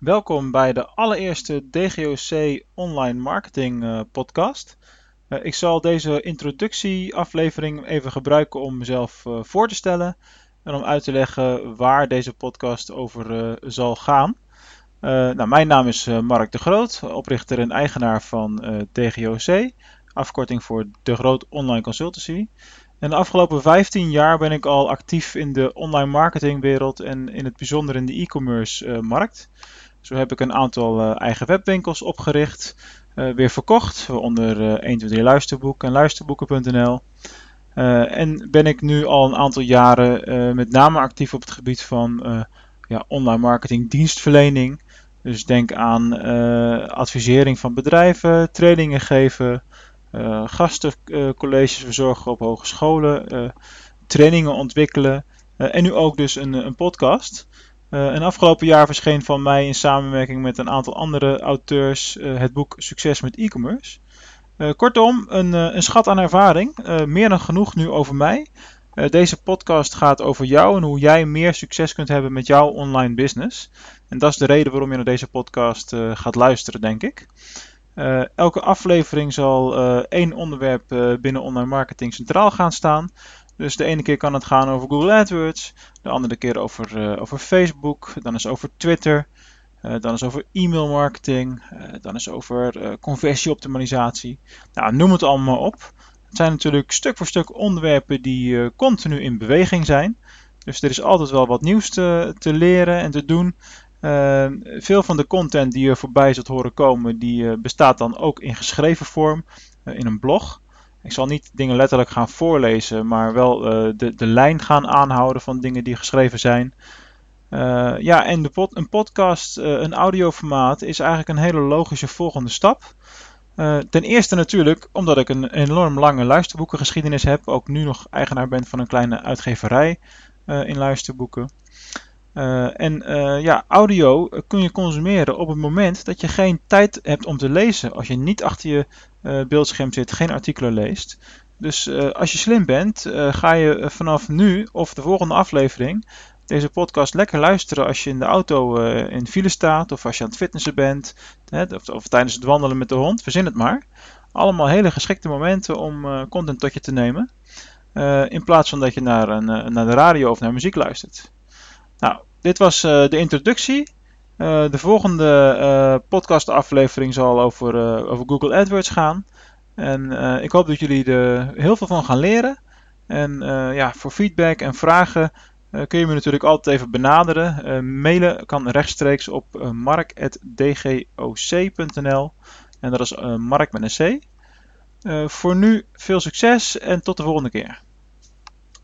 Welkom bij de allereerste DGOC Online Marketing uh, Podcast. Uh, ik zal deze introductieaflevering even gebruiken om mezelf uh, voor te stellen en om uit te leggen waar deze podcast over zal gaan. nou, mijn naam is Mark de Groot, oprichter en eigenaar van DGOC, afkorting voor De Groot Online Consultancy. En de afgelopen 15 jaar ben ik al actief in de online marketingwereld en in het bijzonder in de e-commerce markt. Zo heb ik een aantal uh, eigen webwinkels opgericht, uh, weer verkocht, onder uh, 123 Luisterboek en luisterboeken.nl. En ben ik nu al een aantal jaren met name actief op het gebied van ja, online marketing dienstverlening. Dus denk aan advisering van bedrijven, trainingen geven, gastencolleges verzorgen op hogescholen, trainingen ontwikkelen en nu ook dus een, een podcast. Een afgelopen jaar verscheen van mij in samenwerking met een aantal andere auteurs uh, het boek Succes met e-commerce. Uh, kortom, een, een, schat aan ervaring. meer dan genoeg nu over mij. deze podcast gaat over jou en hoe jij meer succes kunt hebben met jouw online business. En dat is de reden waarom je naar deze podcast gaat luisteren, denk ik. elke aflevering zal één onderwerp binnen online marketing centraal gaan staan. Dus de ene keer kan het gaan over Google AdWords, de andere keer over, uh, over Facebook, dan is over Twitter, uh, dan is over e-mail marketing, uh, dan is over conversieoptimalisatie. Nou, noem het allemaal op. Het zijn natuurlijk stuk voor stuk onderwerpen die continu in beweging zijn. Dus er is altijd wel wat nieuws te, te leren en te doen. veel van de content die je voorbij zult horen komen, die bestaat dan ook in geschreven vorm in een blog. Ik zal niet dingen letterlijk gaan voorlezen, maar wel uh, de, de lijn gaan aanhouden van dingen die geschreven zijn. Uh, ja, en de een podcast, uh, een audioformaat, is eigenlijk een hele logische volgende stap. ten eerste natuurlijk omdat ik een enorm lange luisterboekengeschiedenis heb. Ook nu nog eigenaar ben van een kleine uitgeverij in luisterboeken. En ja, audio kun je consumeren op het moment dat je geen tijd hebt om te lezen. Als je niet achter je uh, beeldscherm zit, geen artikelen leest. Dus als je slim bent, ga je vanaf nu of de volgende aflevering deze podcast lekker luisteren als je in de auto in file staat of als je aan het fitnessen bent hè, of, of, tijdens het wandelen met de hond, verzin het maar. Allemaal hele geschikte momenten om content tot je te nemen. in plaats van dat je naar, een, naar de radio of naar muziek luistert. Nou, dit was de introductie. Uh, de volgende uh, podcastaflevering zal over, over Google AdWords gaan. En ik hoop dat jullie er heel veel van gaan leren. En ja, voor feedback en vragen kun je me natuurlijk altijd even benaderen. mailen kan rechtstreeks op mark.dgoc.nl. En dat is Mark met een C. voor nu veel succes en tot de volgende keer.